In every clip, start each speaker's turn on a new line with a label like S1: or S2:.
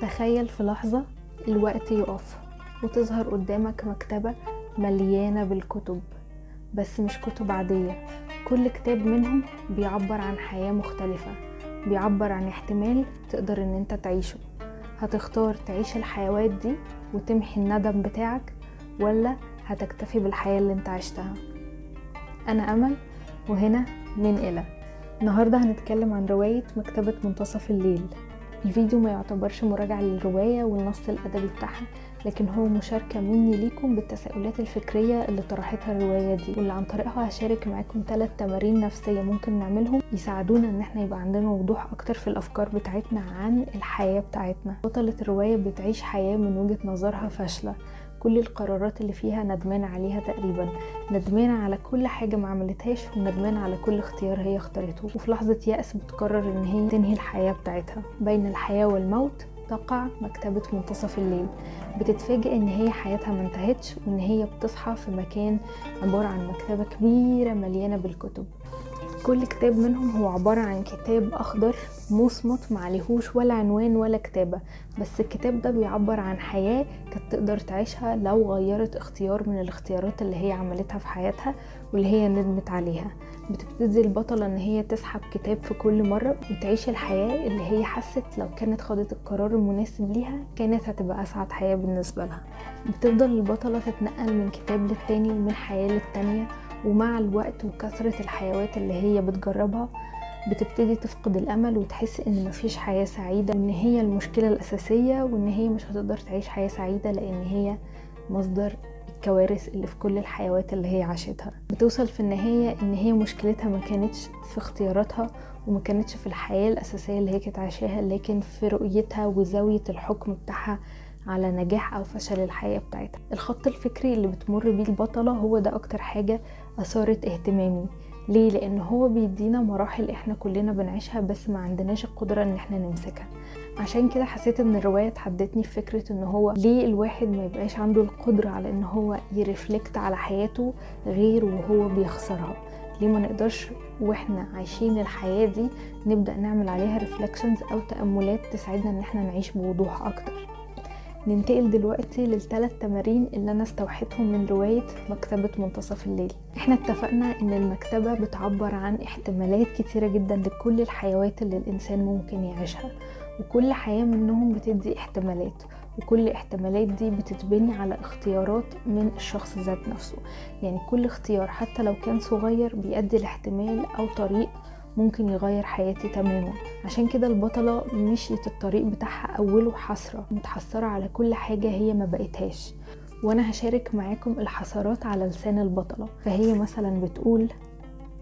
S1: تخيل في لحظة الوقت يقف وتظهر قدامك مكتبة مليانة بالكتب بس مش كتب عادية. كل كتاب منهم بيعبر عن حياة مختلفة بيعبر عن احتمال تقدر إن أنت تعيشه. هتختار تعيش الحيوات دي وتمحي الندم بتاعك ولا هتكتفي بالحياة اللي أنت عشتها؟ أنا أمل وهنا من إلى النهاردة هنتكلم عن رواية مكتبة منتصف الليل. الفيديو ما يعتبرش مراجعة للرواية والنص الأدبي بتاعها لكن هو مشاركة مني ليكم بالتساؤلات الفكرية اللي طرحتها الرواية دي. واللي عن طريقها هشارك معاكم ثلاث تمارين نفسية ممكن نعملهم يساعدونا إن إحنا يبقى عندنا وضوح أكتر في الأفكار بتاعتنا عن الحياة بتاعتنا. بطلة الرواية بتعيش حياة من وجهة نظرها فاشلة. كل القرارات اللي فيها ندمانة عليها تقريبا. ندمانة على كل حاجة ما عملتهاش وندمانة على كل اختيار هي اختارته. وفي لحظة يأس بتقرر إن هي تنهي الحياة بتاعتها. بين الحياة والموت تقع مكتبة منتصف الليل. بتتفاجئ إن هي حياتها ما انتهتش وإن هي بتصحى في مكان عبارة عن مكتبة كبيرة مليانة بالكتب. كل كتاب منهم هو عبارة عن كتاب أخضر مصمت معليهوش ولا عنوان ولا كتابة بس الكتاب ده بيعبر عن حياة كانت تقدر تعيشها لو غيرت اختيار من الاختيارات اللي هي عملتها في حياتها واللي هي ندمت عليها. بتبتدي البطلة إن هي تسحب كتاب في كل مرة وتعيش الحياة اللي هي حست لو كانت خدت القرار المناسب ليها كانت هتبقى أسعد حياة بالنسبة لها. بتفضل البطلة تتنقل من كتاب للتاني ومن حياة للتانية ومع الوقت وكثرة الحيوات اللي هي بتجربها بتبتدي تفقد الأمل وتحس إن مفيش حياة سعيدة وإن هي المشكلة الأساسية وإن هي مش هتقدر تعيش حياة سعيدة لأن هي مصدر الكوارث اللي في كل الحيوات اللي هي عاشتها. بتوصل في النهاية إن هي مشكلتها ما كانتش في اختياراتها وما كانتش في الحياة الأساسية اللي هي كانت عايشاها لكن في رؤيتها وزاوية الحكم بتاعها على نجاح أو فشل الحياة بتاعتها. الخط الفكري اللي بتمر بيه البطلة هو ده أكتر حاجة أثارت اهتمامي. ليه؟ لأن هو بيدينا مراحل إحنا كلنا بنعيشها بس ما عندناش القدرة إن إحنا نمسكها. عشان كده حسيت إن الرواية تحدتني في فكرة إن هو ليه الواحد ما يبقاش عنده القدرة على إن هو يرفلكت على حياته غير وهو بيخسرها. ليه ما نقدرش وإحنا عايشين الحياة دي نبدأ نعمل عليها ريفلكشنز أو تأملات تساعدنا إن إحنا نعيش بوضوح أكتر؟ ننتقل دلوقتي للثلاث تمارين اللي أنا استوحيتهم من رواية مكتبة منتصف الليل. إحنا اتفقنا إن المكتبة بتعبر عن احتمالات كتيرة جدا لكل الحيوات اللي الإنسان ممكن يعيشها وكل حياة منهم بتدي احتمالات وكل احتمالات دي بتتبني على اختيارات من الشخص ذات نفسه. يعني كل اختيار حتى لو كان صغير بيؤدي لاحتمال أو طريق ممكن يغير حياتي تماما. عشان كده البطلة مشيت الطريق بتاعها أوله حسرة متحسرة على كل حاجة هي ما بقيتهاش وأنا هشارك معاكم الحسرات على لسان البطلة. فهي مثلا بتقول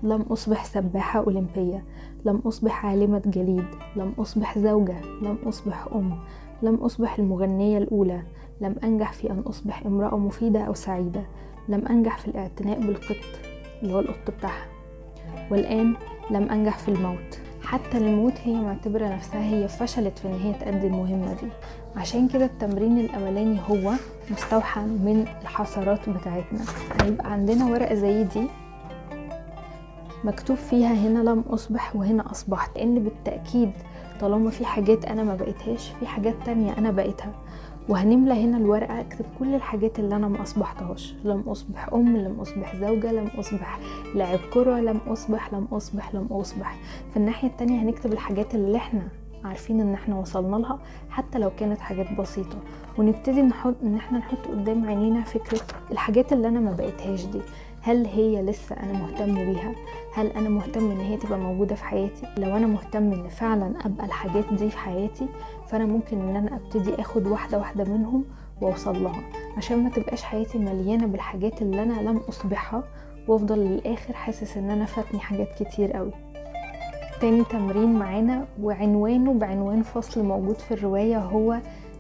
S1: لم أصبح سباحة أولمبية لم أصبح عالمة جليد لم أصبح زوجة لم أصبح أم لم أصبح المغنية الأولى لم أنجح في أن أصبح امرأة مفيدة أو سعيدة لم أنجح في الاعتناء بالقط اللي هو القط بتاعها. والآن لم أنجح في الموت. حتى الموت هي معتبرة نفسها هي فشلت في إن هي تأدي المهمة دي. عشان كده التمرين الأولاني هو مستوحى من الحسرات بتاعتنا. هيبقى عندنا ورقة زي دي مكتوب فيها هنا لم أصبح وهنا أصبحت. لأن بالتأكيد طالما في حاجات أنا ما بقيتهاش في حاجات تانية أنا بقيتها. وهنملى هنا الورقة اكتب كل الحاجات اللي أنا ما أصبحتهاش. لم أصبح أم لم أصبح زوجة لم أصبح لاعب كرة لم أصبح لم أصبح لم أصبح. في الناحية التانية هنكتب الحاجات اللي إحنا عارفين إن إحنا وصلنا لها حتى لو كانت حاجات بسيطة. ونبتدي نحط إن إحنا نحط قدام عينينا فكرة الحاجات اللي أنا ما بقيتهاش دي. هل هي لسه أنا مهتم بيها؟ هل أنا مهتم إن هي تبقى موجودة في حياتي؟ لو أنا مهتم إن فعلا أبقى الحاجات دي في حياتي فأنا ممكن إن أنا أبتدي آخد واحدة واحدة منهم وأوصل لها عشان ما تبقاش حياتي مليانة بالحاجات اللي أنا لم أصبحها وأفضل للآخر حاسس إن أنا فاتني حاجات كتير قوي تاني تمرين معانا وعنوانه بعنوان فصل موجود في الرواية هو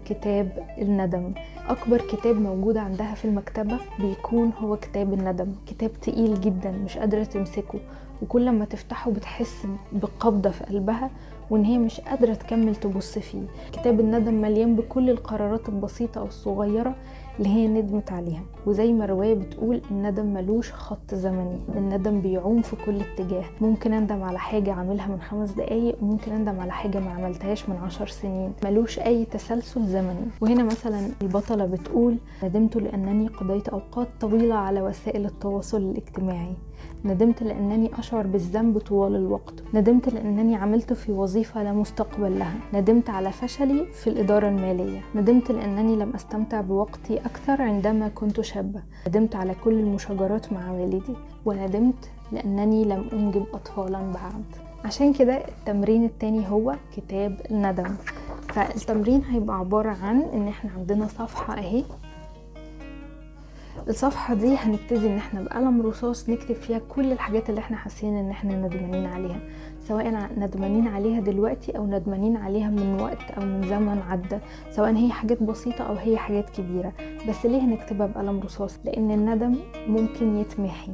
S1: كتاب الندم. أكبر كتاب موجود عندها في المكتبة بيكون هو كتاب الندم. كتاب تقيل جدا مش قادرة تمسكه. وكل ما تفتحه بتحس بقبضة في قلبها وإن هي مش قادرة تكمل تبص فيه. كتاب الندم مليان بكل القرارات البسيطة أو الصغيرة اللي هي ندمت عليها. وزي ما الرواية بتقول الندم ملوش خط زمني. الندم بيعوم في كل اتجاه. ممكن أندم على حاجة عاملها من خمس دقايق وممكن أندم على حاجة ما عملتهاش من عشر سنين. ملوش أي تسلسل زمني. وهنا مثلا البطلة بتقول ندمت لأنني قضيت أوقات طويلة على وسائل التواصل الاجتماعي. ندمت لأنني أشعر بالذنب طوال الوقت. ندمت لأنني عملت في وظيفة لا مستقبل لها. ندمت على فشلي في الإدارة المالية. ندمت لأنني لم أستمتع بوقتي أكثر عندما كنت شابة. ندمت على كل المشاجرات مع والدي. وندمت لأنني لم أنجب أطفالا بعد. عشان كده التمرين التاني هو كتاب الندم. فالتمرين هيبقى عبارة عن إن إحنا عندنا صفحة أهي. الصفحة دي هنبتدي إن إحنا بقلم رصاص نكتب فيها كل الحاجات اللي إحنا حاسين إن إحنا ندمانين عليها سواء ندمانين عليها دلوقتي أو ندمانين عليها من وقت أو من زمن عدى سواء هي حاجات بسيطة أو هي حاجات كبيرة. بس ليه هنكتبها بقلم رصاص؟ لأن الندم ممكن يتمحي.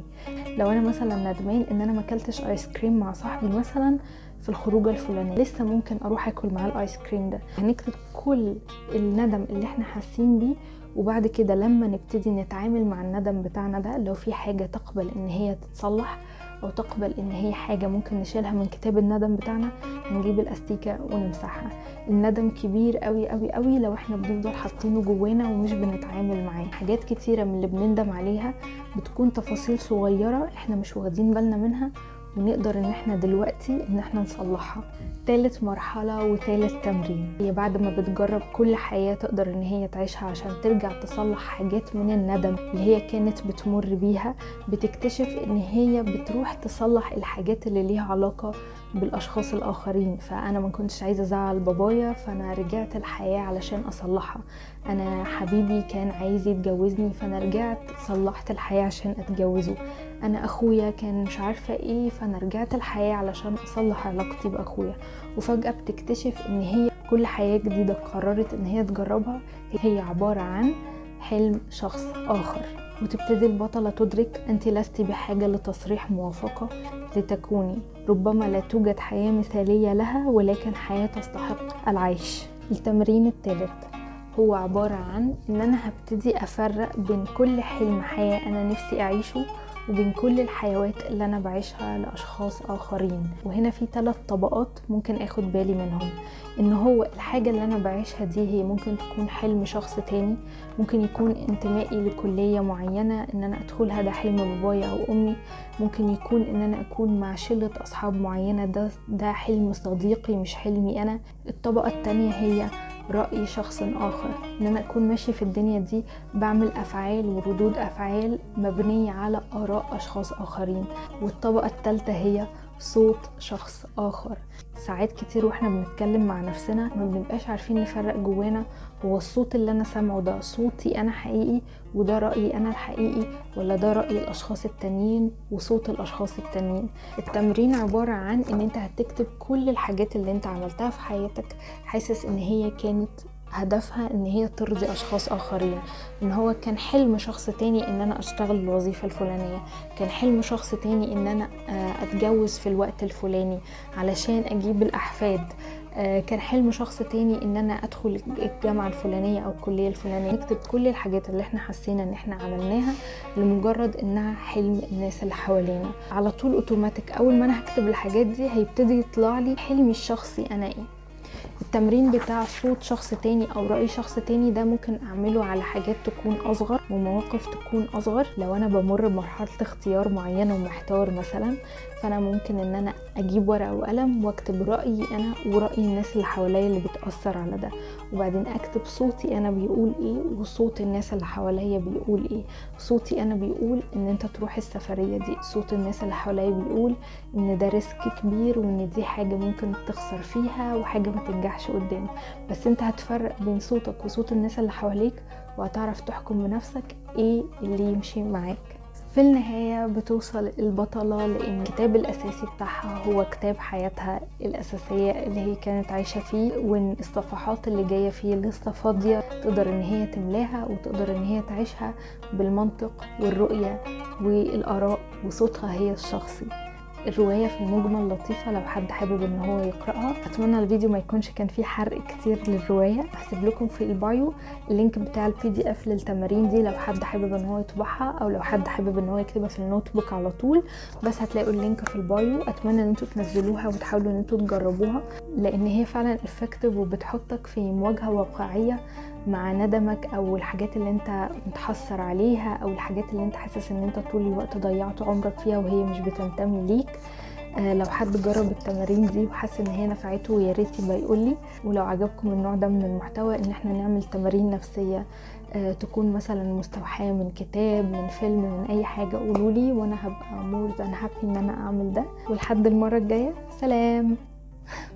S1: لو أنا مثلا ندمان إن أنا ما أكلتش ايس كريم مع صاحبي مثلا في الخروجة الفلانية لسه ممكن أروح آكل معاه الايس كريم ده. هنكتب كل الندم اللي إحنا حاسين بيه وبعد كده لما نبتدي نتعامل مع الندم بتاعنا ده لو في حاجة تقبل إن هي تتصلح أو تقبل إن هي حاجة ممكن نشيلها من كتاب الندم بتاعنا هنجيب الأستيكة ونمسحها. الندم كبير قوي قوي قوي لو إحنا بنفضل حاطينه جوانا ومش بنتعامل معاه. حاجات كتيرة من اللي بنندم عليها بتكون تفاصيل صغيرة إحنا مش واخدين بالنا منها ونقدر إن إحنا دلوقتي إن إحنا نصلحها. تالت مرحلة وتالت تمرين. هي بعد ما بتجرب كل حياة تقدر إن هي تعيشها عشان ترجع تصلح حاجات من الندم اللي هي كانت بتمر بيها بتكتشف إن هي بتروح تصلح الحاجات اللي ليها علاقة بالأشخاص الآخرين. فأنا ما كنتش عايزة أزعل بابايا فأنا رجعت الحياة علشان أصلحها. أنا حبيبي كان عايز يتجوزني فأنا رجعت صلحت الحياة عشان أتجوزه. أنا أخويا كان مش عارفة إيه فأنا رجعت الحياة علشان أصلح علاقتي بأخويا. وفجأة بتكتشف إن هي كل حياة جديدة قررت إن هي تجربها. هي عبارة عن حلم شخص آخر. وتبتدي البطلة تدرك أنت لست بحاجة لتصريح موافقة لتكوني ربما لا توجد حياة مثالية لها ولكن حياة تستحق العيش. التمرين الثالث هو عبارة عن إن أنا هبتدي أفرق بين كل حلم حياة أنا نفسي أعيشه وبين كل الحيوات اللي أنا بعيشها لأشخاص آخرين. وهنا في ثلاث طبقات ممكن آخد بالي منهم. إن هو الحاجة اللي أنا بعيشها دي هي ممكن تكون حلم شخص تاني. ممكن يكون انتمائي لكلية معينة إن أنا أدخلها ده حلم بابايا أو أمي. ممكن يكون إن أنا أكون مع شلة أصحاب معينة ده ده حلم صديقي مش حلمي أنا. الطبقة التانية هي رأي شخص آخر. إن أنا أكون ماشي في الدنيا دي بعمل أفعال وردود أفعال مبنية على آراء أشخاص آخرين. والطبقة الثالثة هي صوت شخص آخر. ساعات كتير وإحنا بنتكلم مع نفسنا ما بنبقاش عارفين نفرق جوانا. هو الصوت اللي أنا سامعه ده صوتي أنا حقيقي وده رأيي أنا الحقيقي ولا ده رأي الأشخاص التانيين وصوت الأشخاص التانيين؟ التمرين عبارة عن إن أنت هتكتب كل الحاجات اللي أنت عملتها في حياتك حاسس إن هي كانت هدفها إن هي ترضي أشخاص آخرين إن هو كان حلم شخص تاني إن أنا أشتغل الوظيفة الفلانية كان حلم شخص تاني إن أنا أتجوز في الوقت الفلاني علشان أجيب الأحفاد كان حلم شخص تاني إن أنا أدخل الجامعة الفلانية أو الكلية الفلانية. نكتب كل الحاجات اللي إحنا حسينا إن إحنا عملناها لمجرد إنها حلم الناس اللي حوالينا. على طول أوتوماتيك أول ما أنا هكتب الحاجات دي هيبتدي يطلع لي حلمي الشخصي أنا إيه. التمرين بتاع صوت شخص تاني أو رأي شخص تاني ده ممكن أعمله على حاجات تكون أصغر ومواقف تكون أصغر. لو أنا بمر بمرحلة اختيار معينة ومحتار مثلا فأنا ممكن إن أنا أجيب ورقة وقلم وأكتب رأيي أنا ورأي الناس اللي حواليا اللي بتأثر على ده. وبعدين أكتب صوتي أنا بيقول إيه وصوت الناس اللي حواليا بيقول إيه. صوتي أنا بيقول إن أنت تروح السفرية دي. صوت الناس اللي حواليا بيقول إن ده ريسك كبير وإن دي حاجة ممكن تخسر فيها وحاجة ما تنجحش قدام. بس انت هتفرق بين صوتك وصوت الناس اللي حواليك وهتعرف تحكم بنفسك إيه اللي يمشي معاك. في النهاية بتوصل البطلة لأن الكتاب الأساسي بتاعها هو كتاب حياتها الأساسية اللي هي كانت عايشة فيه وإن الصفحات اللي جاية فيه لسه فاضية تقدر إن هي تملاها وتقدر إن هي تعيشها بالمنطق والرؤية والآراء وصوتها هي الشخصي. الرواية في المجمل لطيفة لو حد حابب إن هو يقرأها. أتمنى الفيديو ما يكونش كان فيه حرق كتير للرواية. هسيب لكم في ال bio ال link بتاع ال PDF للتمارين دي لو حد حابب إن هو يطبعها أو لو حد حابب إن هو يكتبها في ال notebook على طول. بس هتلاقوا ال link في ال bio. أتمنى إن أنتوا تنزلوها وتحاولوا إن أنتوا تجربوها لأن هي فعلا effective وبتحطك في مواجهة واقعية مع ندمك أو الحاجات اللي أنت متحسر عليها أو الحاجات اللي أنت حاسس إن أنت طول الوقت ضيعت عمرك فيها وهي مش بتنتمي ليك آه لو حد جرب التمارين دي وحس إن هي نفعته يا ريت يبقى يقول لي. ولو عجبكم النوع ده من المحتوى إن إحنا نعمل تمارين نفسية آه تكون مثلا مستوحاة من كتاب من فيلم من أي حاجة قولوا لي وأنا هبقى more than happy إن أنا أعمل ده. ولحد المرة الجاية سلام.